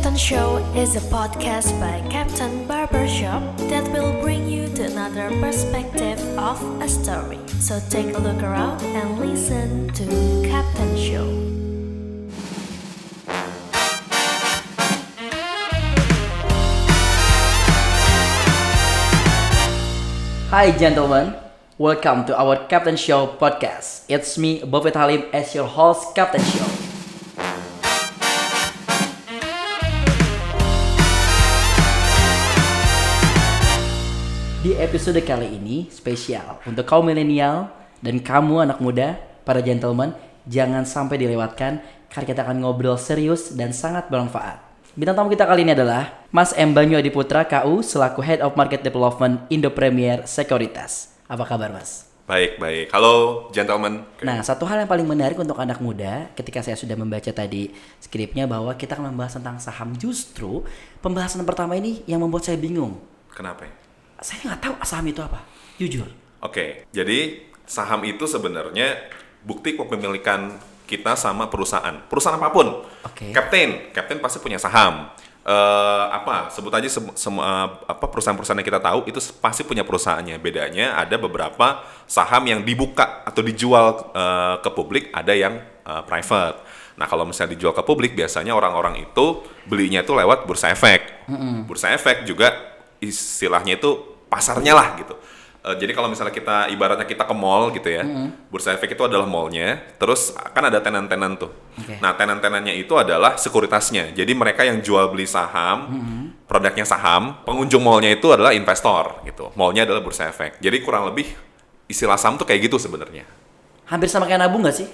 Captain Show is a podcast by Captain Barbershop that will bring you to another perspective of a story. So take a look around and listen to Captain Show. Hi gentlemen, welcome to our Captain Show podcast. It's me, Bobet Halim, as your host Captain Show. Di episode kali ini spesial untuk kaum milenial dan kamu anak muda, para gentlemen, jangan sampai dilewatkan karena kita akan ngobrol serius dan sangat bermanfaat. Bintang tamu kita kali ini adalah Mas M. Banyu Adiputra KU selaku Head of Market Development Indo Premier Sekuritas. Apa kabar Mas? Baik, baik. Halo, gentlemen. Nah, satu hal yang paling menarik untuk anak muda ketika saya sudah membaca tadi skripnya bahwa kita akan membahas tentang saham justru pembahasan pertama ini yang membuat saya bingung. Kenapa ya? Saya nggak tahu saham itu apa, jujur. Oke, jadi saham itu sebenarnya bukti kepemilikan kita sama perusahaan. Perusahaan apa pun. Oke. Kapten, kapten pasti punya saham. Eh, apa sebut aja sem- semua apa perusahaan-perusahaan yang kita tahu itu pasti punya perusahaannya bedanya ada beberapa saham yang dibuka atau dijual eh, ke publik ada yang eh, private nah kalau misalnya dijual ke publik biasanya orang-orang itu belinya itu lewat bursa efek bursa efek juga istilahnya itu pasarnya lah gitu Eh, jadi kalau misalnya kita ibaratnya kita ke mall gitu ya, bursa efek itu adalah mallnya, terus kan ada tenan-tenan tuh. Oke. Nah tenan-tenannya itu adalah sekuritasnya. Jadi mereka yang jual beli saham, produknya saham, pengunjung mallnya itu adalah investor gitu. Mallnya adalah bursa efek. Jadi kurang lebih istilah saham tuh kayak gitu sebenarnya. Hampir sama kayak nabung nggak sih?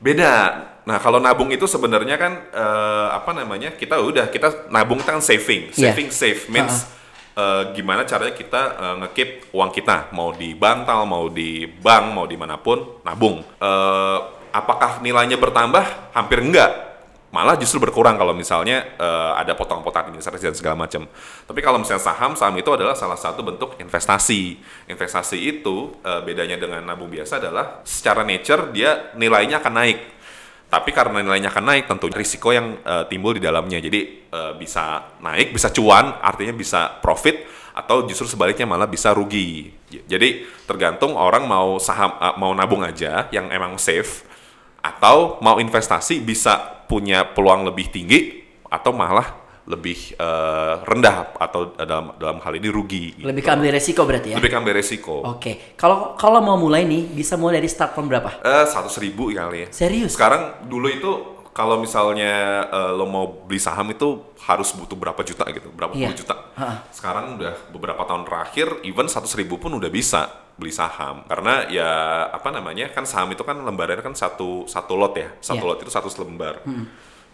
Beda. Nah kalau nabung itu sebenarnya kan eh, apa namanya kita udah kita nabung kan saving, Iya. saving safe means eh, gimana caranya kita eh, ngekip uang kita mau di bantal, mau di bank, mau di mana pun nabung. Eh, apakah nilainya bertambah? Hampir enggak. Malah justru berkurang kalau misalnya eh, ada potong-potong administrasi dan segala macam. Tapi kalau misalnya saham, saham itu adalah salah satu bentuk investasi. Investasi itu eh, bedanya dengan nabung biasa adalah secara nature dia nilainya akan naik. Tapi karena nilainya akan naik, tentu risiko yang eh, timbul di dalamnya. Jadi eh, bisa naik, bisa cuan, artinya bisa profit, atau justru sebaliknya malah bisa rugi. Jadi tergantung orang mau saham, eh, mau nabung aja yang emang safe, atau mau investasi bisa punya peluang lebih tinggi, atau malah lebih eh, rendah atau dalam dalam hal ini rugi. gitu. Lebih ke ambil resiko berarti ya? Lebih ke ambil resiko. Oke, kalau kalau mau mulai nih bisa mulai dari start from berapa? Eh, seratus ribu kali ya. Serius? Sekarang dulu itu kalau misalnya eh, lo mau beli saham itu harus butuh berapa juta gitu, berapa Iya. puluh juta. Ha-ha. Sekarang udah beberapa tahun terakhir, even seratus ribu pun udah bisa beli saham. Karena ya apa namanya kan saham itu kan lembarannya kan satu satu lot ya, satu Iya. lot itu satu lembar.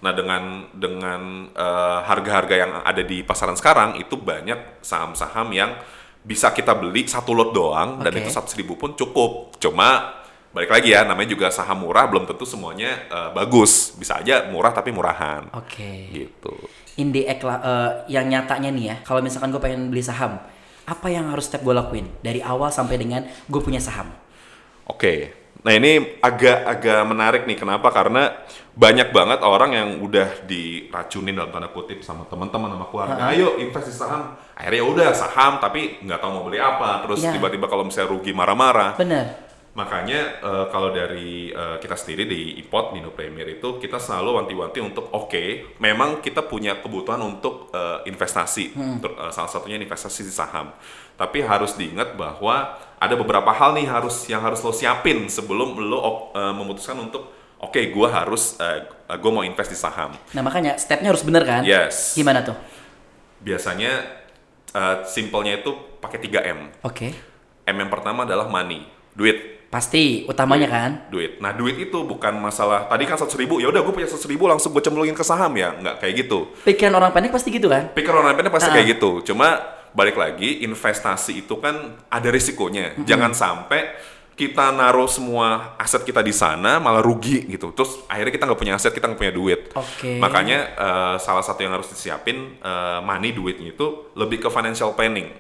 Nah dengan dengan eh, harga-harga yang ada di pasaran sekarang itu banyak saham-saham yang bisa kita beli satu lot doang dan Oke. itu seratus ribu pun cukup. Cuma balik lagi ya namanya juga saham murah belum tentu semuanya eh, bagus bisa aja murah tapi murahan Oke. gitu In the act lah, eh, yang nyatanya nih ya, kalau misalkan gue pengen beli saham, apa yang harus step gue lakuin dari awal sampai dengan gue punya saham? oke nah ini agak-agak menarik nih kenapa karena banyak banget orang yang udah diracunin dalam tanda kutip sama teman-teman sama keluarga. Ayo invest di saham. Akhirnya ya udah saham tapi nggak tahu mau beli apa. Terus Iya. tiba-tiba kalau misalnya rugi marah-marah. Bener. Makanya eh, kalau dari eh, kita sendiri di IPOT di Indo Premier itu kita selalu wanti-wanti untuk oke, memang kita punya kebutuhan untuk eh, investasi, Ter- eh, salah satunya investasi di saham. Tapi harus diingat bahwa ada beberapa hal nih harus yang harus lo siapin sebelum lo eh, memutuskan untuk oke, gua harus eh, gue mau invest di saham. Nah makanya stepnya harus bener kan? Yes. Gimana tuh? Biasanya eh, simpelnya itu pakai 3 M. Oke. M yang pertama adalah money, duit. Pasti utamanya kan? duit. Nah duit itu bukan masalah. Tadi kan seratus ribu, ya udah gue punya seratus ribu langsung gue cemplungin ke saham ya, nggak kayak gitu. Pikiran orang pendek pasti gitu kan? Pikir orang pendek pasti Ah. kayak gitu. Cuma balik lagi investasi itu kan ada risikonya. Jangan sampai kita naruh semua aset kita di sana malah rugi gitu. Terus akhirnya kita nggak punya aset, kita nggak punya duit. Oke. Makanya eh, salah satu yang harus disiapin eh, money duitnya itu lebih ke financial planning.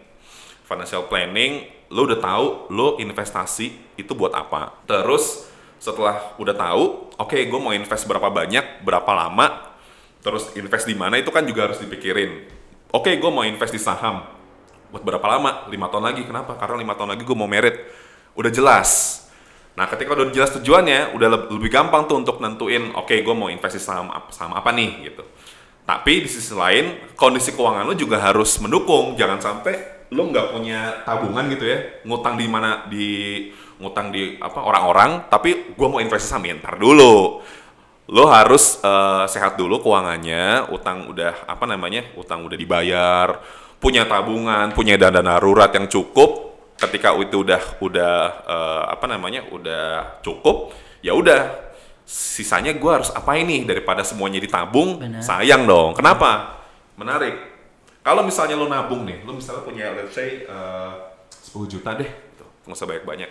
Financial planning, lo udah tahu lo investasi itu buat apa. Terus setelah udah tahu, oke gue mau invest berapa banyak, berapa lama, terus invest di mana itu kan juga harus dipikirin. Oke, gue mau invest di saham. Buat berapa lama? Lima tahun lagi. Kenapa? Karena lima tahun lagi gue mau merit. Udah jelas. Nah, ketika udah jelas tujuannya, udah leb- lebih gampang tuh untuk nentuin, oke, gue mau invest di saham, saham apa nih, gitu. Tapi di sisi lain, kondisi keuangan lo juga harus mendukung. Jangan sampai lo nggak punya tabungan gitu ya, ngutang di mana di ngutang di apa orang-orang, tapi gue mau investasi saham ntar dulu. Lo harus eh, sehat dulu keuangannya, utang udah apa namanya, utang udah dibayar, punya tabungan, punya dana darurat yang cukup. Ketika itu udah udah eh, apa namanya, udah cukup, ya udah sisanya gue harus apa ini daripada semuanya ditabung Benar. sayang dong kenapa menarik kalau misalnya lo nabung nih lo misalnya punya let's say eh, 10 juta deh gitu. nggak usah banyak banyak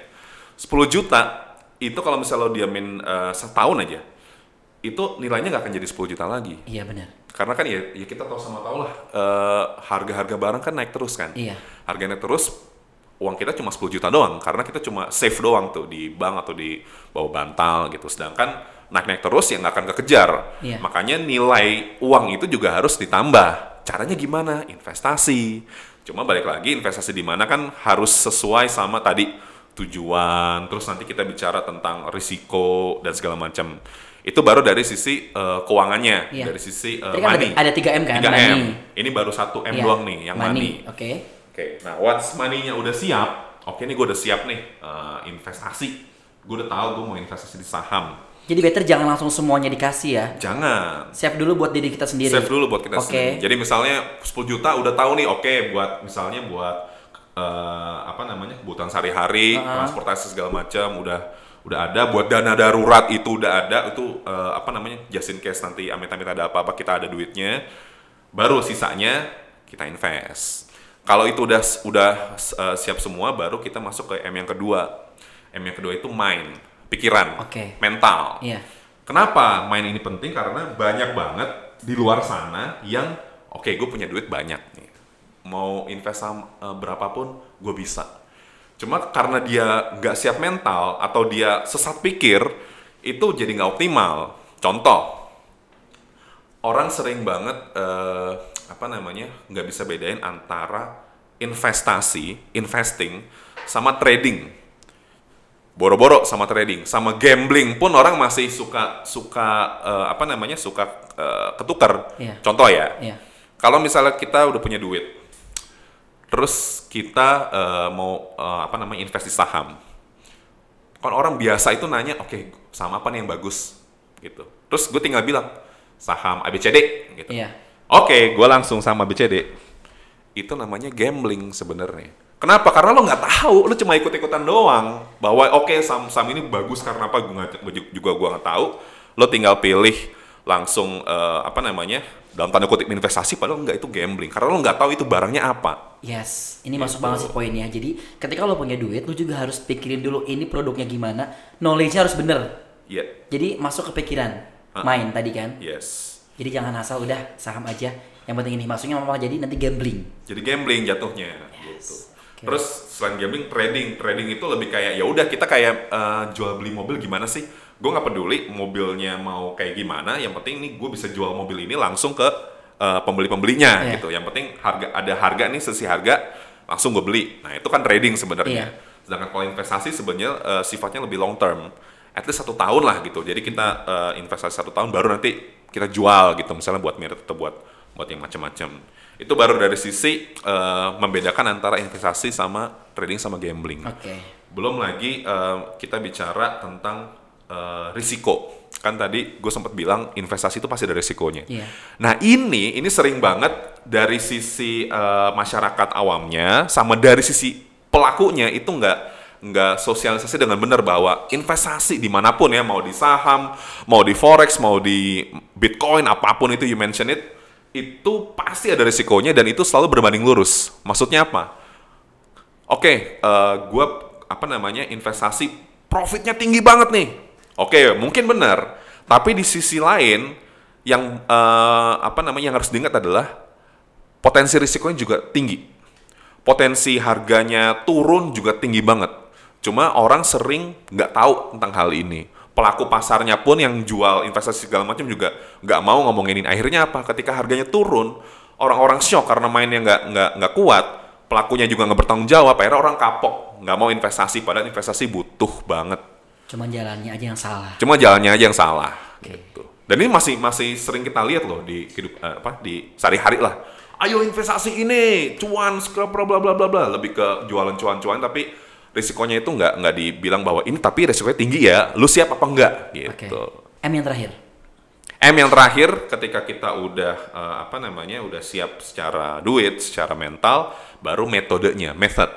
10 juta itu kalau misalnya lo diamin eh, setahun aja itu nilainya nggak akan jadi 10 juta lagi Iya benar. karena kan ya, ya kita tahu sama tahu lah eh, harga-harga barang kan naik terus kan Iya. harga naik terus uang kita cuma 10 juta doang karena kita cuma save doang tuh di bank atau di bawah bantal gitu sedangkan naik-naik terus ya nggak akan kekejar Iya. makanya nilai uang itu juga harus ditambah caranya gimana investasi cuma balik lagi investasi di mana kan harus sesuai sama tadi tujuan terus nanti kita bicara tentang risiko dan segala macam itu baru dari sisi eh, keuangannya Iya. dari sisi Tadi kan money ada, ada 3M kan? 3M. Money. Ini baru satu M Iya. doang nih, yang money. Oke. Oke, nah once money-nya udah siap, oke nih gue udah siap nih eh, investasi. Gue udah tahu gue mau investasi di saham. Jadi better jangan langsung semuanya dikasih ya. Jangan. Save dulu buat diri kita sendiri. Save dulu buat kita Oke. sendiri. Jadi misalnya 10 juta udah tahu nih, oke buat misalnya buat eh, apa namanya kebutuhan sehari-hari, Uh-uh. transportasi segala macam udah udah ada. Buat dana darurat itu udah ada. Itu eh, apa namanya just in case nanti amit-amit ada apa-apa kita ada duitnya. Baru sisanya kita invest. Kalau itu udah udah eh, siap semua, baru kita masuk ke M yang kedua. M yang kedua itu mind, pikiran, Oke. mental. Iya. Kenapa main ini penting? Karena banyak banget di luar sana yang oke gue punya duit banyak nih, mau invest saham eh, berapapun gue bisa. Cuma karena dia nggak siap mental atau dia sesat pikir itu jadi nggak optimal. Contoh, orang sering banget eh, apa namanya nggak bisa bedain antara investasi, investing sama trading boro-boro sama trading, sama gambling pun orang masih suka suka eh, apa namanya suka eh, ketukar. Iya. Contoh ya, Iya. kalau misalnya kita udah punya duit, terus kita eh, mau eh, apa namanya invest di saham, kan orang biasa itu nanya, oke saham apa nih yang bagus, gitu. Terus gue tinggal bilang saham ABCD, gitu. Iya. Oke, gue langsung sama BCD. Itu namanya gambling sebenarnya. Kenapa? Karena lo nggak tahu, lo cuma ikut-ikutan doang. Bahwa oke saham-saham ini bagus karena apa? Gua nggak- gua ju- juga gue nggak tahu. Lo tinggal pilih langsung eh, apa namanya dalam tanda kutip investasi, padahal nggak itu gambling. Karena lo nggak tahu itu barangnya apa. Yes, ini masuk Gitu. banget sih poinnya. Jadi ketika lo punya duit, lo juga harus pikirin dulu ini produknya gimana, knowledge-nya harus bener. Iya, Jadi masuk ke pikiran, Ah. main tadi kan. yes. Jadi jangan asal udah saham aja. Yang penting ini masuknya malah jadi nanti gambling. Jadi gambling jatuhnya Yes. gitu. Oke. Terus selain gambling, trading, trading itu lebih kayak ya udah kita kayak eh, jual beli mobil gimana sih? Gue nggak peduli mobilnya mau kayak gimana, yang penting nih gue bisa jual mobil ini langsung ke eh, pembeli-pembelinya Iya. gitu. Yang penting harga ada harga nih sesi harga langsung gue beli. Nah itu kan trading sebenarnya. Iya. Sedangkan kalau investasi sebenarnya eh, sifatnya lebih long term, at least satu tahun lah gitu. Jadi kita eh, investasi satu tahun baru nanti kita jual gitu, misalnya buat merit atau buat buat yang macam-macam. Itu baru dari sisi eh, membedakan antara investasi sama trading sama gambling. Oke. Belum lagi eh, kita bicara tentang eh, risiko. Kan tadi gue sempat bilang investasi itu pasti ada risikonya. Iya. Nah ini ini sering banget dari sisi eh, masyarakat awamnya sama dari sisi pelakunya itu nggak nggak sosialisasi dengan benar bahwa investasi di mana pun ya mau di saham, mau di forex, mau di bitcoin apa pun itu you mention it itu pasti ada risikonya dan itu selalu berbanding lurus. Maksudnya apa? Oke, eh gue apa namanya investasi profitnya tinggi banget nih. Oke, mungkin benar. Tapi di sisi lain yang eh, apa namanya yang harus diingat adalah potensi risikonya juga tinggi. Potensi harganya turun juga tinggi banget. Cuma orang sering nggak tahu tentang hal ini. pelaku pasarnya pun yang jual investasi segala macam juga nggak mau ngomongin ini. Akhirnya apa? Ketika harganya turun, orang-orang shock karena mainnya nggak nggak nggak kuat, pelakunya juga nggak bertanggung jawab. Akhirnya orang kapok, nggak mau investasi. Padahal investasi butuh banget. Cuman jalannya aja yang salah. Cuma jalannya aja yang salah. Gitu. Dan ini masih masih sering kita lihat loh di hidup eh, apa di sehari-hari lah. Ayo investasi ini, cuan, bla bla bla bla bla. Lebih ke jualan cuan-cuan tapi risikonya itu nggak nggak dibilang bahwa ini tapi risikonya tinggi ya. Lu siap apa enggak gitu. M yang terakhir. M yang terakhir ketika kita udah eh, apa namanya udah siap secara duit, secara mental, baru metodenya, method.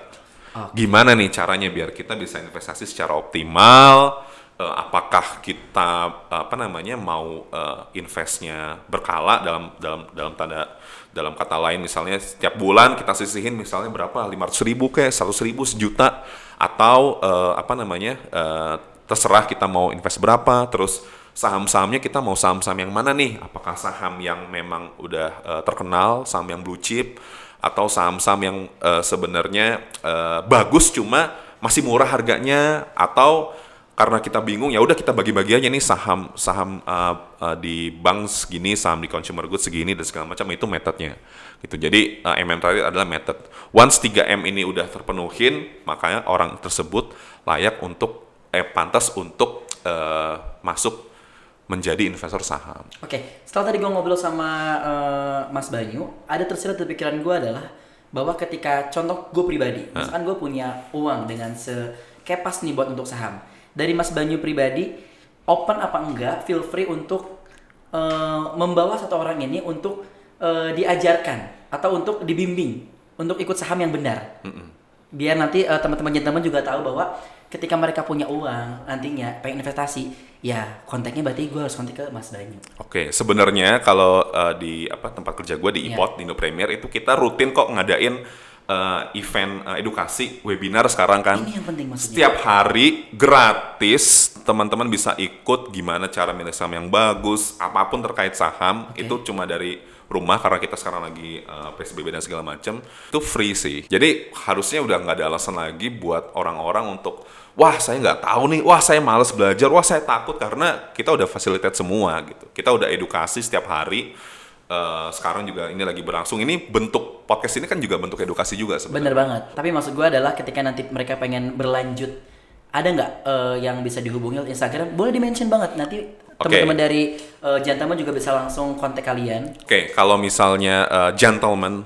Oke. Gimana nih caranya biar kita bisa investasi secara optimal? Eh, apakah kita apa namanya mau eh, investnya berkala dalam dalam dalam tanda dalam kata lain misalnya setiap bulan kita sisihin misalnya berapa 500 ribu kayak 100 ribu sejuta atau eh, apa namanya eh, terserah kita mau invest berapa terus saham-sahamnya kita mau saham-saham yang mana nih? Apakah saham yang memang udah eh, terkenal saham yang blue chip atau saham-saham yang eh, sebenarnya eh, bagus cuma masih murah harganya atau karena kita bingung ya udah kita bagi-bagi aja nih saham saham uh, uh, di bank segini saham di consumer goods segini dan segala macam itu metodenya gitu. Jadi uh, MM terakhir adalah method. Once 3M ini udah terpenuhin makanya orang tersebut layak untuk eh pantas untuk uh, masuk menjadi investor saham. Oke, setelah tadi gue ngobrol sama eh, Mas Banyu, ada tersirat di pikiran gue adalah bahwa ketika contoh gue pribadi, misalkan gue punya uang dengan sekepas nih buat untuk saham, dari Mas Banyu pribadi, open apa enggak, feel free untuk eh, membawa satu orang ini untuk eh, diajarkan atau untuk dibimbing untuk ikut saham yang benar. Biar nanti eh, teman-teman gentleman juga tahu bahwa ketika mereka punya uang nantinya pengen investasi, ya kontaknya berarti gue harus kontak ke Mas Banyu. Oke, sebenarnya kalau uh, di apa tempat kerja gue di Iya. IPOT di Indo Premier itu kita rutin kok ngadain uh, event uh, edukasi webinar sekarang kan. Ini yang penting maksudnya. Setiap hari gratis teman-teman bisa ikut gimana cara milih saham yang bagus, apa pun terkait saham Oke. itu cuma dari rumah karena kita sekarang lagi uh, PSBB dan segala macam itu free sih. Jadi harusnya udah nggak ada alasan lagi buat orang-orang untuk wah saya nggak tahu nih, wah saya males belajar, wah saya takut karena kita udah fasilitate semua gitu. Kita udah edukasi setiap hari. Uh, sekarang juga ini lagi berlangsung. Ini bentuk podcast ini kan juga bentuk edukasi juga sebenarnya. Bener banget. Tapi maksud gue adalah ketika nanti mereka pengen berlanjut, ada nggak eh, yang bisa dihubungi Instagram? Boleh di-mention banget. Nanti Oke. teman-teman dari uh, Jantaman juga bisa langsung kontak kalian. Oke, kalau misalnya uh, gentleman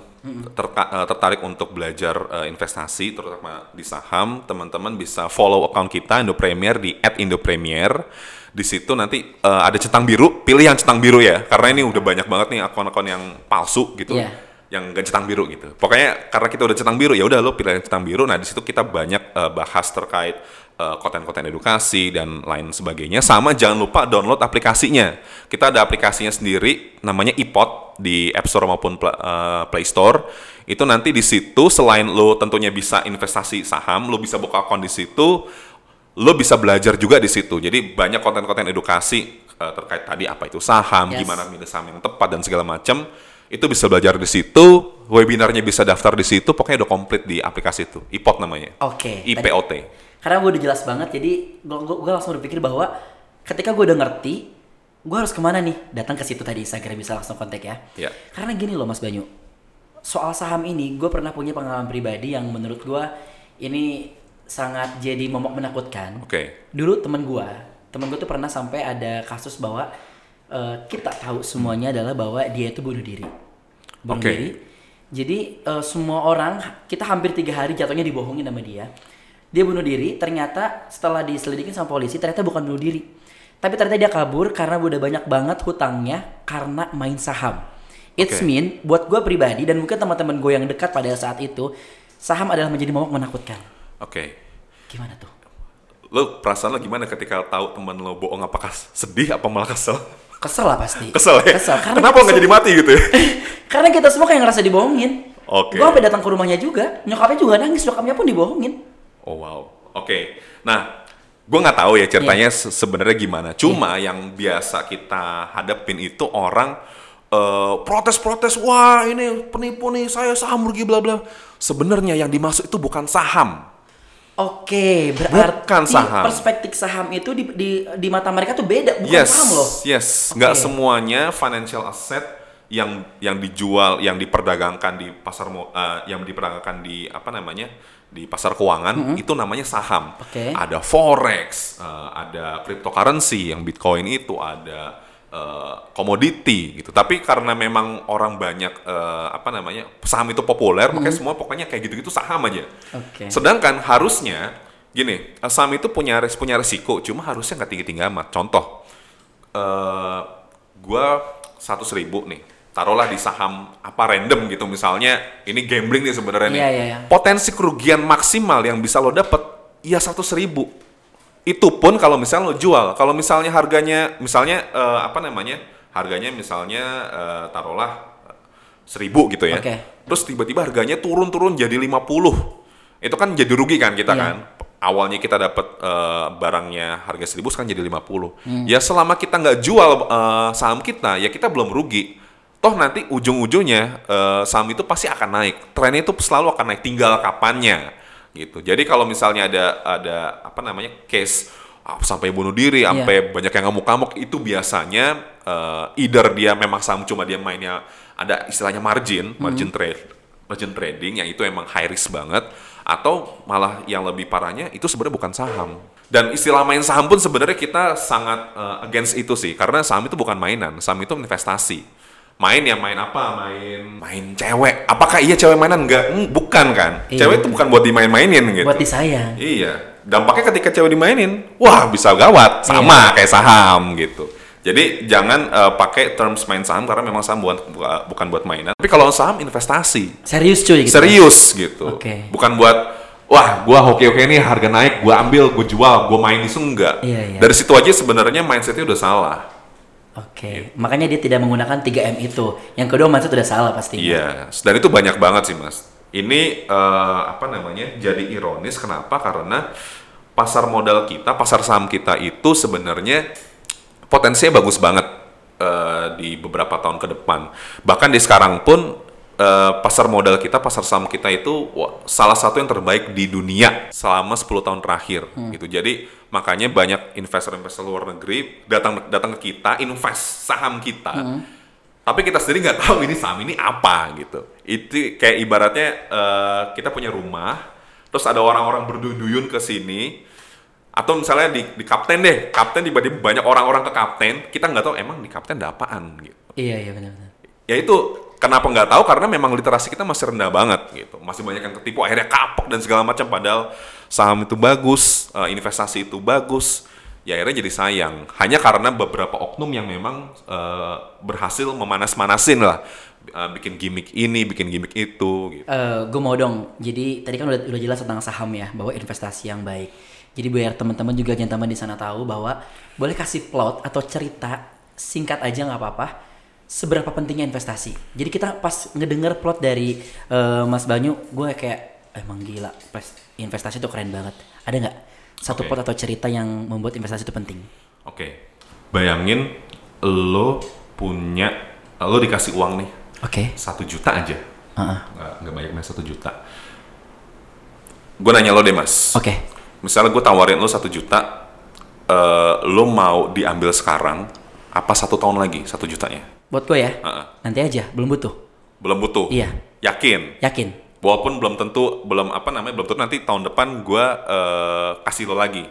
terka- uh, tertarik untuk belajar uh, investasi, terutama di saham, teman-teman bisa follow account kita Indo Premier di @indopremier. Di situ nanti uh, ada centang biru, pilih yang centang biru ya, karena ini udah banyak banget nih akun-akun yang palsu gitu. Iya. Yang gak centang biru gitu. Pokoknya karena kita udah centang biru ya udah lo pilih yang centang biru. Nah, di situ kita banyak uh, bahas terkait uh, konten-konten edukasi dan lain sebagainya. Sama jangan lupa download aplikasinya. Kita ada aplikasinya sendiri namanya iPod di App Store maupun Pla- uh, Play Store. Itu nanti di situ selain lo tentunya bisa investasi saham, lo bisa buka akun di situ, lo bisa belajar juga di situ. Jadi banyak konten-konten edukasi uh, terkait tadi apa itu saham, Yes. gimana milih saham yang tepat dan segala macam. Itu bisa belajar di situ, webinarnya bisa daftar di situ, pokoknya udah komplit di aplikasi itu. iPod namanya. Oke. IPOT. Karena gue udah jelas banget, jadi gue langsung berpikir bahwa ketika gue udah ngerti, gue harus ke mana nih? Datang ke situ tadi Instagram bisa langsung kontak ya. Ya. Karena gini loh Mas Banyu, soal saham ini gue pernah punya pengalaman pribadi yang menurut gue ini sangat jadi momok menakutkan. Oke. Dulu temen gue, temen gue tuh pernah sampai ada kasus bahwa eh, kita tahu semuanya adalah bahwa dia itu bunuh diri, bunuh Oke. diri. Jadi eh, semua orang kita hampir tiga hari jatuhnya dibohongin sama dia. Dia bunuh diri, ternyata setelah diselidikin sama polisi ternyata bukan bunuh diri. Tapi ternyata dia kabur karena udah banyak banget hutangnya karena main saham. It's Oke. mean buat gue pribadi dan mungkin teman-teman gue yang dekat pada saat itu saham adalah menjadi momok menakutkan. Oke. Gimana tuh? Lo perasaan lo gimana ketika tahu teman lo bohong apakah sedih apa malah kesel? Kesel lah pasti. Kesel ya? Kesel. Karena Kenapa nggak jadi mati gitu ya? Karena kita semua kayak ngerasa dibohongin. Oke. Gue sampai datang ke rumahnya juga. Nyokapnya juga nangis. Nyokapnya pun dibohongin. Oh wow. Oke. Nah, gue nggak tahu ya ceritanya Iya. se- sebenarnya gimana. Cuma yang biasa kita hadapin itu orang eh, protes-protes, wah ini penipu nih, saya saham rugi bla bla. Sebenarnya yang dimaksud itu bukan saham. Oke, berarti Bukan saham. perspektif saham itu di, di di mata mereka tuh beda, bukan yes, saham loh. yes, Oke. nggak semuanya financial asset yang yang dijual, yang diperdagangkan di pasar, eh, yang diperdagangkan di apa namanya di pasar keuangan itu namanya saham. Oke. Ada forex, eh, ada cryptocurrency yang bitcoin itu, ada eh, komoditi gitu. Tapi karena memang orang banyak eh, apa namanya saham itu populer, makanya semua pokoknya kayak gitu-gitu saham aja. Oke. Sedangkan harusnya gini, eh, saham itu punya res punya resiko, cuma harusnya nggak tinggi-tinggi amat. Contoh, eh gua satu ribu nih, taruhlah di saham apa random gitu, misalnya ini gambling nih sebenarnya nih. Iya, iya, iya. Potensi kerugian maksimal yang bisa lo dapet, ya seratus ribu. Itu pun kalau misalnya lo jual, kalau misalnya harganya, misalnya eh, apa namanya, harganya misalnya eh, taruhlah eh, seribu gitu ya. Oke. Terus tiba-tiba harganya turun-turun jadi 50. Itu kan jadi rugi kan kita Iya. kan. Awalnya kita dapat eh, barangnya harga 1000 sekarang jadi 50. Hmm. Ya selama kita nggak jual eh, saham kita, ya kita belum rugi. Toh nanti ujung-ujungnya eh, saham itu pasti akan naik. Trennya itu selalu akan naik tinggal kapannya gitu. Jadi kalau misalnya ada ada apa namanya case ah, sampai bunuh diri, Iya. sampai banyak yang ngamuk-ngamuk itu biasanya eh, either dia memang saham cuma dia mainnya ada istilahnya margin, margin trade, margin trading yang itu emang high risk banget atau malah yang lebih parahnya itu sebenarnya bukan saham. Dan istilah main saham pun sebenarnya kita sangat eh, against itu sih karena saham itu bukan mainan, saham itu investasi. Main ya main apa? Main main cewek. Apakah iya cewek mainan? Enggak, Hmm, bukan kan. Iya. Cewek itu bukan buat dimain-mainin gitu. Buat disayang. Iya, dampaknya ketika cewek dimainin, wah bisa gawat, sama kayak saham gitu. Jadi jangan eh, pakai terms main saham karena memang saham bukan bu- bukan buat mainan. Tapi kalau saham investasi, Serius cuy gitu. serius gitu. Oke. Bukan buat wah gua hoki hoki nih harga naik, gua ambil, gua jual, gua main isu enggak. Iya, iya. Dari situ aja sebenarnya mindsetnya udah salah. Oke. Makanya dia tidak menggunakan 3M itu. Yang kedua mindset udah salah pasti. Iya, dan itu banyak banget sih mas. Ini eh, apa namanya? Jadi ironis kenapa? Karena pasar modal kita, pasar saham kita itu sebenarnya potensinya bagus banget eh, di beberapa tahun ke depan. Bahkan di sekarang pun eh, pasar modal kita, pasar saham kita itu wah, salah satu yang terbaik di dunia selama 10 tahun terakhir gitu. Jadi makanya banyak investor-investor luar negeri datang datang ke kita invest saham kita. Tapi kita sendiri nggak tahu ini saham ini apa gitu. Itu kayak ibaratnya eh, kita punya rumah, terus ada orang-orang berduyun ke sini, atau misalnya di, di kapten deh, kapten tiba-tiba banyak orang-orang ke kapten, kita nggak tahu emang di kapten ada apaan gitu. Iya, iya benar-benar. Ya itu kenapa nggak tahu karena memang literasi kita masih rendah banget gitu, masih banyak yang ketipu, akhirnya kapok dan segala macam. Padahal saham itu bagus, eh, investasi itu bagus, ya akhirnya jadi sayang. Hanya karena beberapa oknum yang memang eh, berhasil memanas-manasin lah, eh, bikin gimmick ini, bikin gimmick itu. Gitu. gue mau dong. Jadi tadi kan udah, udah jelas tentang saham ya, bahwa investasi yang baik. Jadi biar teman-teman juga gentleman di sana tahu bahwa boleh kasih plot atau cerita singkat aja nggak apa-apa. Seberapa pentingnya investasi. Jadi kita pas ngedenger plot dari eh, Mas Banyu, gue kayak emang gila, investasi itu keren banget. Ada nggak satu Oke. plot atau cerita yang membuat investasi itu penting? Oke, bayangin lo punya, lo dikasih uang nih Oke. satu juta aja, Heeh. nggak nggak banyak mas satu juta. Gue nanya lo deh mas, Oke. misalnya gue tawarin lo satu juta, eh, lo mau diambil sekarang, apa satu tahun lagi satu jutanya? Buat gue ya. Heeh. Nanti aja, belum butuh. Belum butuh? Iya. Yakin? Yakin. Walaupun belum tentu, belum apa namanya, belum tentu nanti tahun depan gue eh, kasih lo lagi.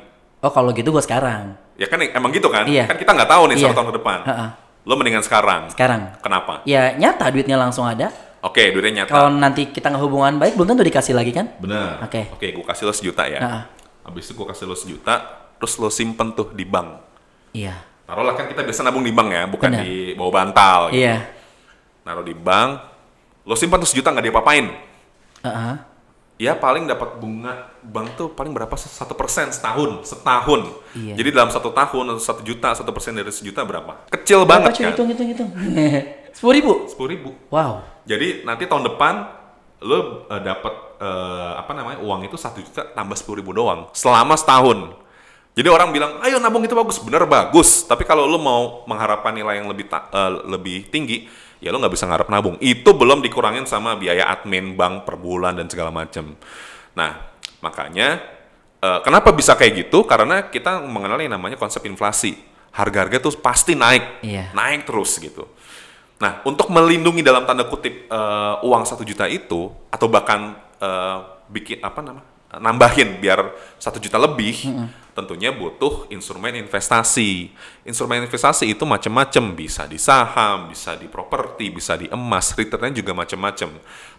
Oh kalau gitu gue sekarang. Ya kan emang gitu kan? Iya. Kan kita nggak tahu nih Iya. satu tahun ke depan. Heeh. Lo mendingan sekarang. Sekarang. Kenapa? Ya nyata duitnya langsung ada. Oke, duitnya nyata. Kalau nanti kita nggak hubungan baik, belum tentu dikasih lagi kan? Bener. Oke. Oke, gue kasih lo sejuta ya. Heeh. Habis itu gue kasih lo sejuta, terus lo simpen tuh di bank. Iya. Taruhlah kan kita biasa nabung di bank ya, bukan Bener. di bawah bantal. Gitu. Iya. Naruh di bank, lo simpan tuh sejuta nggak diapa-apain. Heeh. Ya paling dapat bunga bank tuh paling berapa? Satu persen setahun, setahun. Iya. Jadi dalam satu tahun satu juta, satu persen dari sejuta berapa? Kecil Berapa banget cuy? kan? Hitung, hitung, hitung. Sepuluh ribu. Sepuluh ribu. Wow. Jadi nanti tahun depan lo eh, dapat eh, apa namanya uang itu satu juta tambah sepuluh ribu doang selama setahun. Jadi orang bilang, ayo nabung itu bagus, bener bagus. Tapi kalau lo mau mengharapkan nilai yang lebih ta- eh, lebih tinggi, ya lo nggak bisa ngarep nabung. Itu belum dikurangin sama biaya admin bank per bulan dan segala macam. Nah, makanya Eh, kenapa bisa kayak gitu? Karena kita mengenal yang namanya konsep inflasi. Harga-harga tuh pasti naik, Iya. naik terus gitu. Nah, untuk melindungi dalam tanda kutip eh, uang satu juta itu, atau bahkan eh, bikin apa nama, nambahin biar satu juta lebih, tentunya butuh instrumen investasi. Instrumen investasi itu macam-macam, bisa di saham, bisa di properti, bisa di emas, returnnya juga macam-macam.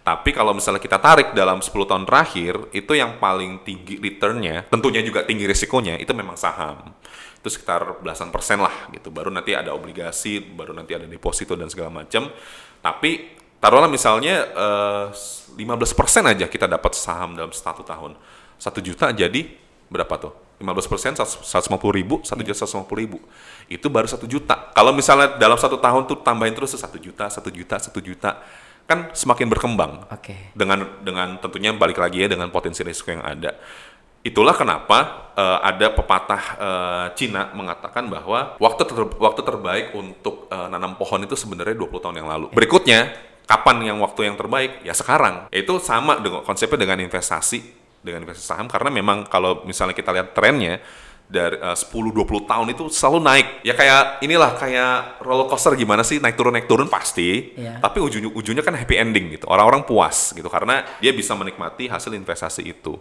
Tapi kalau misalnya kita tarik dalam 10 tahun terakhir, itu yang paling tinggi returnnya, tentunya juga tinggi risikonya, itu memang saham itu sekitar belasan persen lah gitu. Baru nanti ada obligasi, baru nanti ada deposito dan segala macam. Tapi taruhlah misalnya eh, 15 persen aja kita dapat saham dalam satu tahun. Satu juta jadi berapa tuh? 15 persen 150 ribu, satu juta 150 ribu. Itu baru satu juta. Kalau misalnya dalam satu tahun tuh tambahin terus satu juta, satu juta, satu juta, kan semakin berkembang Oke. dengan dengan tentunya balik lagi ya dengan potensi risiko yang ada. Itulah kenapa eh, ada pepatah eh, Cina mengatakan bahwa waktu ter- waktu terbaik untuk eh, nanam pohon itu sebenarnya 20 tahun yang lalu. Berikutnya, kapan yang waktu yang terbaik? Ya sekarang. Itu sama dengan konsepnya dengan investasi dengan investasi saham karena memang kalau misalnya kita lihat trennya dari eh, 10-20 tahun itu selalu naik. Ya kayak inilah kayak roller coaster gimana sih naik turun naik turun pasti. Iya. Tapi ujung ujungnya kan happy ending gitu. Orang-orang puas gitu karena dia bisa menikmati hasil investasi itu.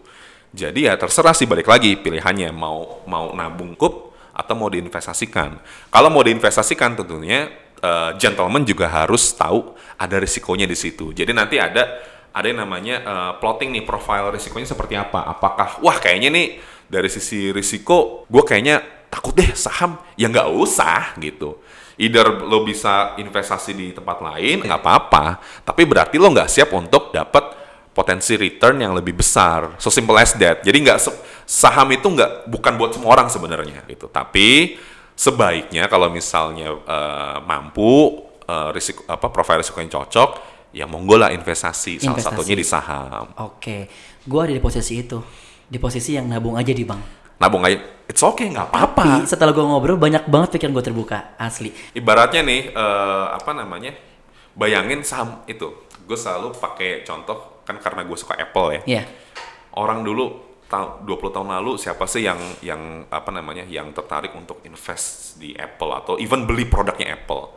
Jadi ya terserah sih balik lagi pilihannya mau mau nabung kup atau mau diinvestasikan. Kalau mau diinvestasikan tentunya eh, gentleman juga harus tahu ada risikonya di situ. Jadi nanti ada ada yang namanya eh, plotting nih profile risikonya seperti apa. Apakah wah kayaknya nih dari sisi risiko gue kayaknya takut deh saham ya nggak usah gitu. Either lo bisa investasi di tempat lain nggak apa-apa, tapi berarti lo nggak siap untuk dapat potensi return yang lebih besar. So simple as that. Jadi nggak saham itu nggak bukan buat semua orang sebenarnya gitu. Tapi sebaiknya kalau misalnya eh, mampu eh, risiko apa profil risiko yang cocok, ya monggo lah investasi. Salah Investasi. satunya di saham. Oke. Gua ada di posisi itu. Di posisi yang nabung aja di bank. Nabung aja, it's okay nggak apa-apa. Tapi setelah gua ngobrol banyak banget pikiran gua terbuka. Asli. Ibaratnya nih eh, apa namanya? Bayangin saham itu. Gue selalu pakai contoh kan karena gue suka Apple ya. Iya. orang dulu ta- 20 tahun lalu siapa sih yang yang apa namanya yang tertarik untuk invest di Apple atau even beli produknya Apple.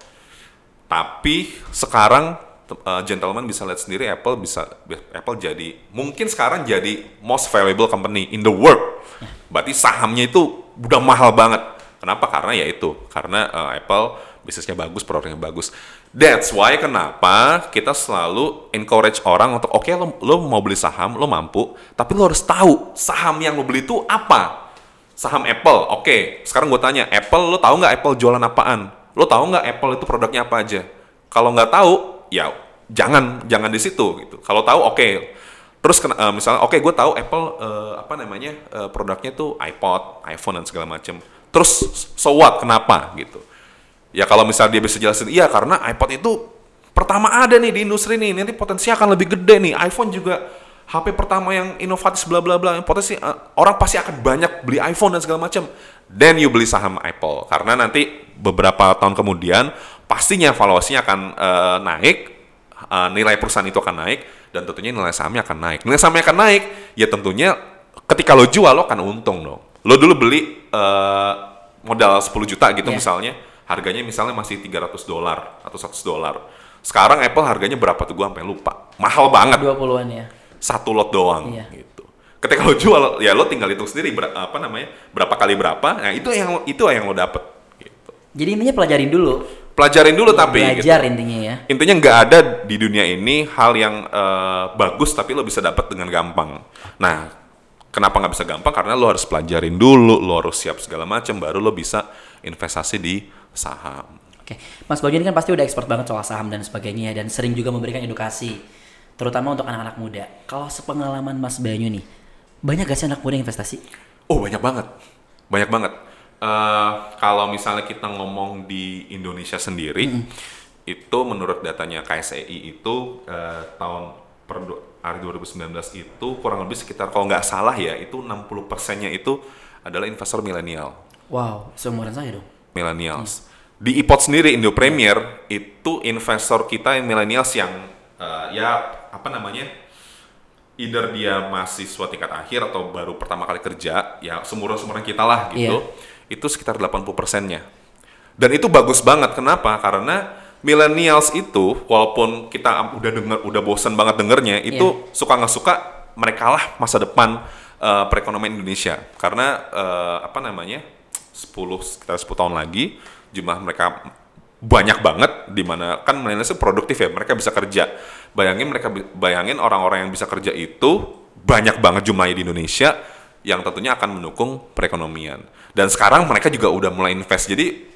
Tapi sekarang uh, gentleman bisa lihat sendiri Apple bisa Apple jadi mungkin sekarang jadi most valuable company in the world. Berarti sahamnya itu udah mahal banget. Kenapa? Karena ya itu, karena uh, Apple bisnisnya bagus, produknya bagus. That's why kenapa kita selalu encourage orang untuk oke lo, lo mau beli saham, lo mampu, tapi lo harus tahu saham yang lo beli itu apa. Saham Apple, oke. Sekarang gue tanya, Apple lo tahu nggak Apple jualan apaan? Lo tahu nggak Apple itu produknya apa aja? Kalau nggak tahu, ya jangan jangan di situ gitu. Kalau tahu, oke. Terus kena- eh, misalnya, oke gue tahu Apple eh, apa namanya eh, produknya tuh iPod, iPhone dan segala macam. Terus so what? Kenapa gitu? Ya kalau misalnya dia bisa jelasin, iya karena iPod itu pertama ada nih di industri nih, nanti potensi akan lebih gede nih. iPhone juga HP pertama yang inovatif bla bla bla, potensi eh, orang pasti akan banyak beli iPhone dan segala macam. Then you beli saham Apple karena nanti beberapa tahun kemudian pastinya valuasinya akan eh, naik, eh, nilai perusahaan itu akan naik dan tentunya nilai sahamnya akan naik. Nilai sahamnya akan naik, ya tentunya ketika lo jual lo akan untung dong. Lo dulu beli eh, modal 10 juta gitu Iya. misalnya, harganya misalnya masih 300 dolar atau 100 dolar. Sekarang Apple harganya berapa tuh gua sampai lupa. Mahal banget. 20-an ya. Satu lot doang Iya. gitu. Ketika lo jual ya lo tinggal hitung sendiri ber- apa namanya? berapa kali berapa. Nah, itu yang itu yang lo dapet gitu. Jadi intinya pelajarin dulu. Pelajarin dulu tapi gitu. Belajar intinya ya. Intinya nggak ada di dunia ini hal yang eh, bagus tapi lo bisa dapat dengan gampang. Nah, kenapa nggak bisa gampang? Karena lo harus pelajarin dulu, lo harus siap segala macam, baru lo bisa investasi di saham. Oke, Mas Bayu ini kan pasti udah expert banget soal saham dan sebagainya dan sering juga memberikan edukasi, terutama untuk anak-anak muda. Kalau sepengalaman Mas Bayu nih, banyak gak sih anak muda yang investasi? Oh banyak banget, banyak banget. Eh, kalau misalnya kita ngomong di Indonesia sendiri, itu menurut datanya KSEI itu eh, tahun per hari 2019 itu kurang lebih sekitar kalau nggak salah ya itu 60 persennya itu adalah investor milenial. Wow, seumuran saya dong. millennials. Di iPod sendiri Indo Premier itu investor kita yang millennials yang eh, ya apa namanya either dia mahasiswa tingkat akhir atau baru pertama kali kerja, ya seumuran-seumuran kita lah gitu, itu sekitar 80 persennya. Dan itu bagus banget. Kenapa? Karena millennials itu, walaupun kita udah denger, udah bosan banget dengernya, itu suka nggak suka mereka lah masa depan eh, perekonomian Indonesia. Karena eh, apa namanya? 10 sekitar 10 tahun lagi jumlah mereka banyak banget di mana kan millennials itu produktif ya mereka bisa kerja bayangin mereka bayangin orang-orang yang bisa kerja itu banyak banget jumlahnya di Indonesia yang tentunya akan mendukung perekonomian dan sekarang mereka juga udah mulai invest jadi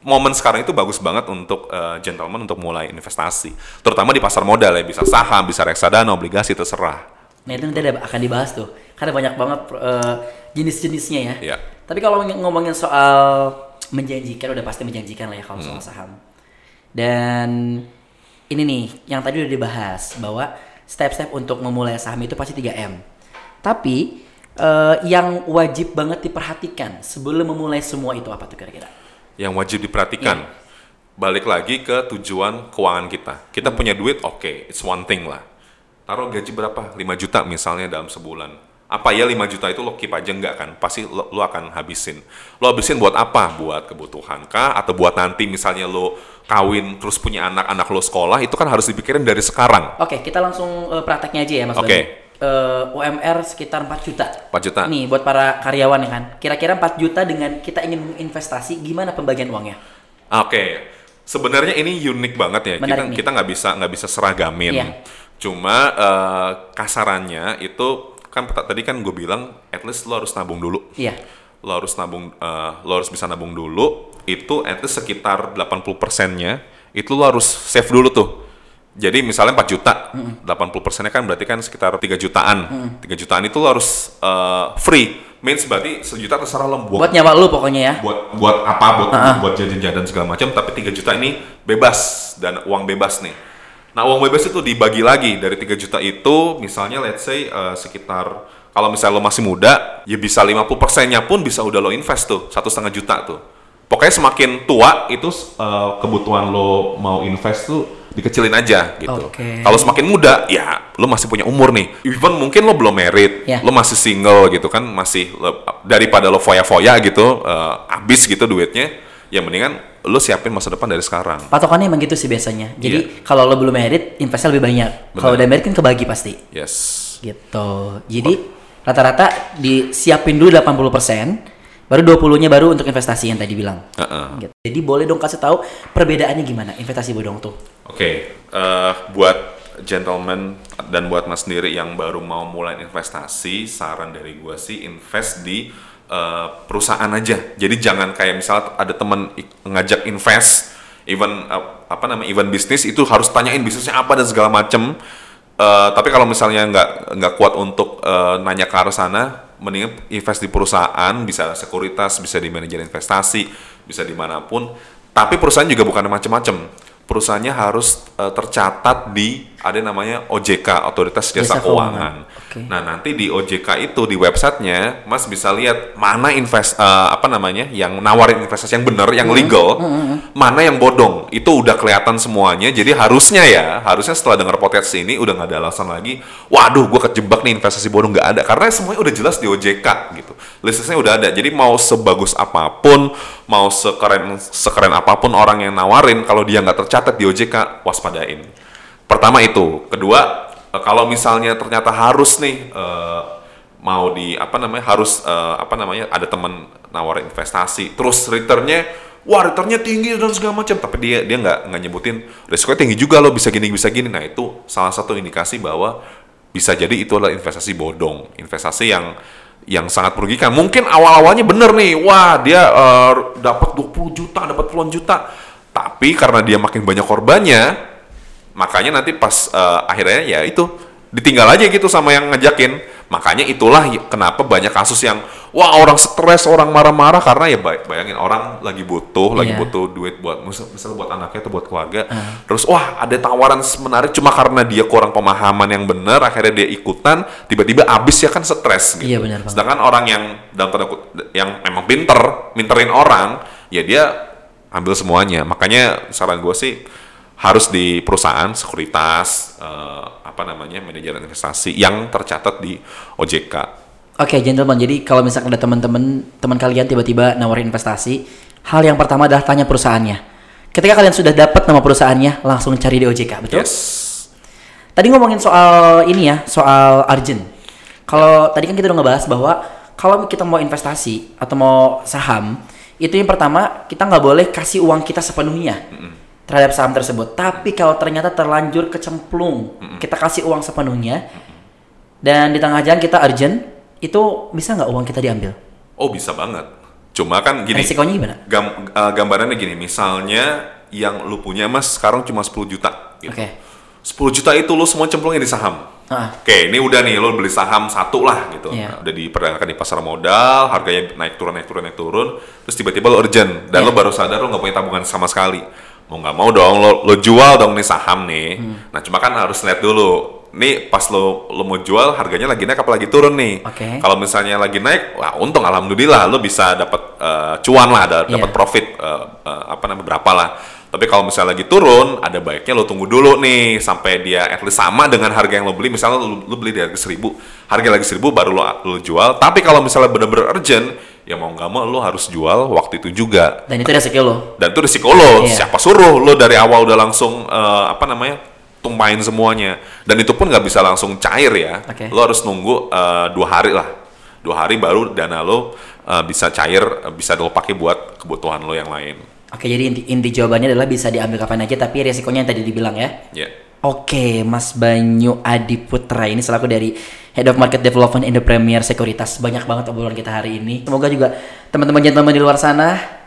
momen sekarang itu bagus banget untuk eh, gentleman untuk mulai investasi terutama di pasar modal ya bisa saham bisa reksadana obligasi terserah Nah itu nanti ada- akan dibahas tuh, karena banyak banget eh, jenis-jenisnya ya. Iya. Tapi kalau ng- ngomongin soal menjanjikan, udah pasti menjanjikan lah ya kalau soal saham. Dan ini nih, yang tadi udah dibahas bahwa step-step untuk memulai saham itu pasti 3M. Tapi eh, yang wajib banget diperhatikan sebelum memulai semua itu apa tuh kira-kira? Yang wajib diperhatikan. Balik lagi ke tujuan keuangan kita. Kita punya duit, oke, it's one thing lah. Taruh gaji berapa? 5 juta misalnya dalam sebulan. Apa ya 5 juta itu lo keep aja enggak kan? Pasti lo, lo akan habisin. Lo habisin buat apa? Buat kebutuhan kah? Atau buat nanti misalnya lo kawin terus punya anak, anak lo sekolah, itu kan harus dipikirin dari sekarang. Oke, kita langsung eh, prakteknya aja ya Mas Oke. Doni. Eh, UMR sekitar 4 juta. 4 juta. Nih buat para karyawan ya kan. Kira-kira 4 juta dengan kita ingin menginvestasi, gimana pembagian uangnya? Oke, sebenarnya ini unik banget ya. Menarik kita nih. kita nggak bisa nggak bisa seragamin. Iya. Cuma eh, kasarannya itu kan tadi kan gue bilang, at least lo harus nabung dulu. Iya. Lo harus nabung, eh, lo harus bisa nabung dulu. Itu at least sekitar 80 persennya itu lo harus save dulu tuh. Jadi misalnya 4 juta, 80 persennya kan berarti kan sekitar 3 jutaan. 3 jutaan itu lo harus eh, free. Means berarti sejuta terserah lo buat. Buat nyawa lu pokoknya ya. buat buat apa buat buat jajan-jajan segala macam tapi 3 juta ini bebas dan uang bebas nih. Nah uang bebas itu dibagi lagi. Dari 3 juta itu misalnya let's say eh, sekitar kalau misalnya lo masih muda ya bisa 50 persennya pun bisa udah lo invest tuh satu setengah juta tuh. Pokoknya semakin tua itu eh, kebutuhan lo mau invest tuh dikecilin aja gitu Oke. kalau semakin muda ya lo masih punya umur nih even mungkin lo belum married Ya. lo masih single gitu kan masih lo- daripada lo foya-foya gitu eh, habis gitu duitnya ya mendingan lo siapin masa depan dari sekarang Patokannya emang gitu sih biasanya. Jadi Iya. kalau lo belum merit, investnya lebih banyak. Kalau udah merit kan kebagi pasti. yes Gitu. Jadi rata-rata disiapin dulu 80%, baru 20-nya baru untuk investasi yang tadi bilang. Heeh. Gitu. Jadi boleh dong kasih tahu perbedaannya gimana investasi bodong tuh. Oke eh, buat gentleman dan buat mas sendiri yang baru mau mulai investasi saran dari gua sih invest di eh, perusahaan aja jadi jangan kayak misalnya ada teman i- ngajak invest even eh, apa namanya event bisnis itu harus tanyain bisnisnya apa dan segala macem Eh, tapi kalau misalnya nggak nggak kuat untuk eh, nanya ke arah sana, mendingan invest di perusahaan, bisa sekuritas, bisa di manajer investasi, bisa di mana pun. Tapi perusahaan juga bukan macam-macam. Perusahaannya harus eh, tercatat di ada namanya OJK, Otoritas Jasa, Jasa Keuangan. Keuangan. Oke. Nah nanti di OJK itu di websitenya, Mas bisa lihat mana invest eh, apa namanya yang nawarin investasi yang benar, yang legal, mana yang bodong. Itu udah kelihatan semuanya. Jadi harusnya ya, harusnya setelah dengar podcast ini udah nggak ada alasan lagi. Waduh, gue kejebak nih investasi bodong nggak ada. Karena semuanya udah jelas di OJK gitu. Listnya udah ada. Jadi mau sebagus apa pun, mau sekeren sekeren apa pun orang yang nawarin, kalau dia nggak tercatat di OJK, waspadain. Pertama itu, kedua eh, kalau misalnya ternyata harus nih eh, mau di apa namanya harus eh, apa namanya ada teman nawarin investasi, terus returnnya wah returnnya tinggi dan segala macam, tapi dia dia nggak nggak nyebutin risikonya tinggi juga loh bisa gini bisa gini, nah itu salah satu indikasi bahwa bisa jadi itu adalah investasi bodong, investasi yang yang sangat merugikan. Mungkin awal-awalnya bener nih, wah dia eh, dapat 20 juta, dapat puluhan juta, tapi karena dia makin banyak korbannya, makanya nanti pas eh, akhirnya ya itu ditinggal aja gitu sama yang ngajakin. Makanya itulah y- kenapa banyak kasus yang wah orang stres orang marah-marah karena ya bay- bayangin orang lagi butuh lagi Iya. butuh duit buat misal, buat anaknya atau buat keluarga. Terus wah ada tawaran menarik cuma karena dia kurang pemahaman yang benar akhirnya dia ikutan tiba-tiba abis ya kan stres gitu. Benar banget. sedangkan orang yang dalam tanda yang memang pinter minterin orang ya dia ambil semuanya. Makanya saran gue sih harus di perusahaan sekuritas eh, apa namanya manajer investasi yang tercatat di OJK. Oke, gentleman. Jadi kalau misalkan ada teman-teman teman kalian tiba-tiba nawarin investasi, hal yang pertama adalah tanya perusahaannya. Ketika kalian sudah dapat nama perusahaannya, langsung cari di OJK, betul? Yes. Tadi ngomongin soal ini ya, soal Arjen. Kalau tadi kan kita udah ngebahas bahwa kalau kita mau investasi atau mau saham, itu yang pertama kita nggak boleh kasih uang kita sepenuhnya terhadap saham tersebut. Tapi kalau ternyata terlanjur kecemplung, kita kasih uang sepenuhnya, dan di tengah jalan kita urgent, itu bisa nggak uang kita diambil? Oh bisa banget. Cuma kan gini. Resikonya gimana? gam- eh, gambarannya gini, misalnya yang lu punya mas sekarang cuma 10 juta. Gitu. Oke. 10 juta itu lu semua cemplungin di saham. Ah. Oke, ini udah nih lo beli saham satu lah gitu. Iya. Nah, udah diperdagangkan di pasar modal, harganya naik turun naik turun naik turun, terus tiba-tiba lo urgent dan Iya. lo baru sadar lo nggak punya tabungan sama sekali. Mau nggak mau dong lo lo jual dong nih saham nih. Hmm. Nah, cuma kan harus lihat dulu. Nih pas lo lo mau jual harganya lagi naik apa lagi turun nih. Oke. Kalau misalnya lagi naik, wah untung alhamdulillah lo bisa dapat eh, cuan lah, dapat Iya. profit eh, eh, apa namanya berapa lah. Tapi kalau misalnya lagi turun, ada baiknya lo tunggu dulu nih sampai dia at least sama dengan harga yang lo beli. Misalnya lo, lo beli di harga seribu, harga lagi seribu baru lo, lo jual. Tapi kalau misalnya bener-bener urgent, ya mau nggak mau lo harus jual waktu itu juga. Dan itu resiko lo. Dan itu risiko lo. Iya. Siapa suruh lo dari awal udah langsung eh, apa namanya tumpahin semuanya. Dan itu pun nggak bisa langsung cair ya. Oke. Lo harus nunggu eh, dua hari lah. Dua hari baru dana lo eh, bisa cair, bisa lo pakai buat kebutuhan lo yang lain. Oke, jadi inti, inti jawabannya adalah bisa diambil kapan aja, tapi resikonya yang tadi dibilang ya. Ya. Oke, Mas Banyu Adi Putra ini selaku dari Head of Market Development Indo Premier Sekuritas. Banyak banget obrolan kita hari ini. Semoga juga teman-teman gentleman di luar sana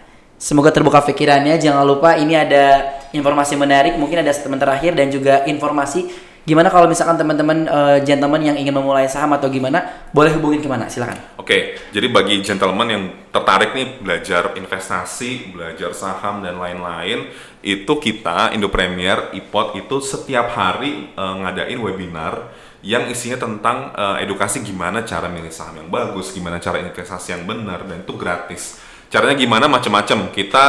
semoga terbuka pikirannya. Jangan lupa ini ada informasi menarik, mungkin ada statement terakhir dan juga informasi gimana kalau misalkan teman-teman eh, gentleman yang ingin memulai saham atau gimana, boleh hubungin ke mana? Silakan. Oke, jadi bagi gentleman yang tertarik nih belajar investasi, belajar saham dan lain-lain, itu kita Indo Premier IPOT itu setiap hari eh, ngadain webinar yang isinya tentang eh, edukasi gimana cara milih saham yang bagus, gimana cara investasi yang benar dan itu gratis. Caranya gimana macam-macam. Kita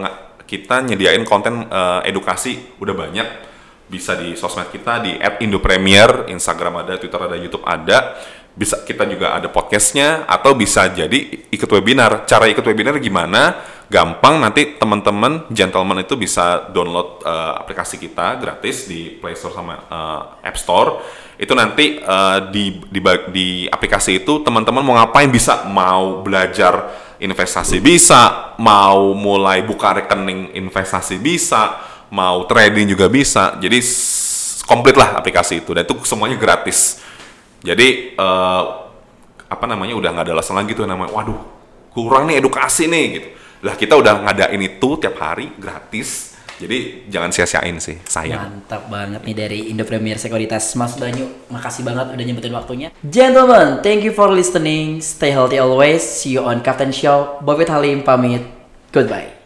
nga- kita nyediain konten eh, edukasi udah banyak bisa di sosmed kita di @indopremier, Instagram ada, Twitter ada, YouTube ada. Bisa kita juga ada podcastnya atau bisa jadi ikut webinar. Cara ikut webinar gimana? Gampang nanti teman-teman gentleman itu bisa download eh, aplikasi kita gratis di Play Store sama eh, App Store. Itu nanti eh, di, di di aplikasi itu teman-teman mau ngapain bisa mau belajar investasi bisa, mau mulai buka rekening investasi bisa, mau trading juga bisa. Jadi komplit lah aplikasi itu dan itu semuanya gratis. Jadi eh, apa namanya udah nggak ada alasan lagi tuh namanya, waduh kurang nih edukasi nih gitu. Lah kita udah ngadain itu tiap hari gratis. Jadi jangan sia-siain sih, sayang. Mantap banget nih dari Indo Premier Sekuritas Mas Banyu. Makasih banget udah nyempetin waktunya. Gentlemen, thank you for listening. Stay healthy always. See you on Captain Show. Bobit Halim pamit. Goodbye.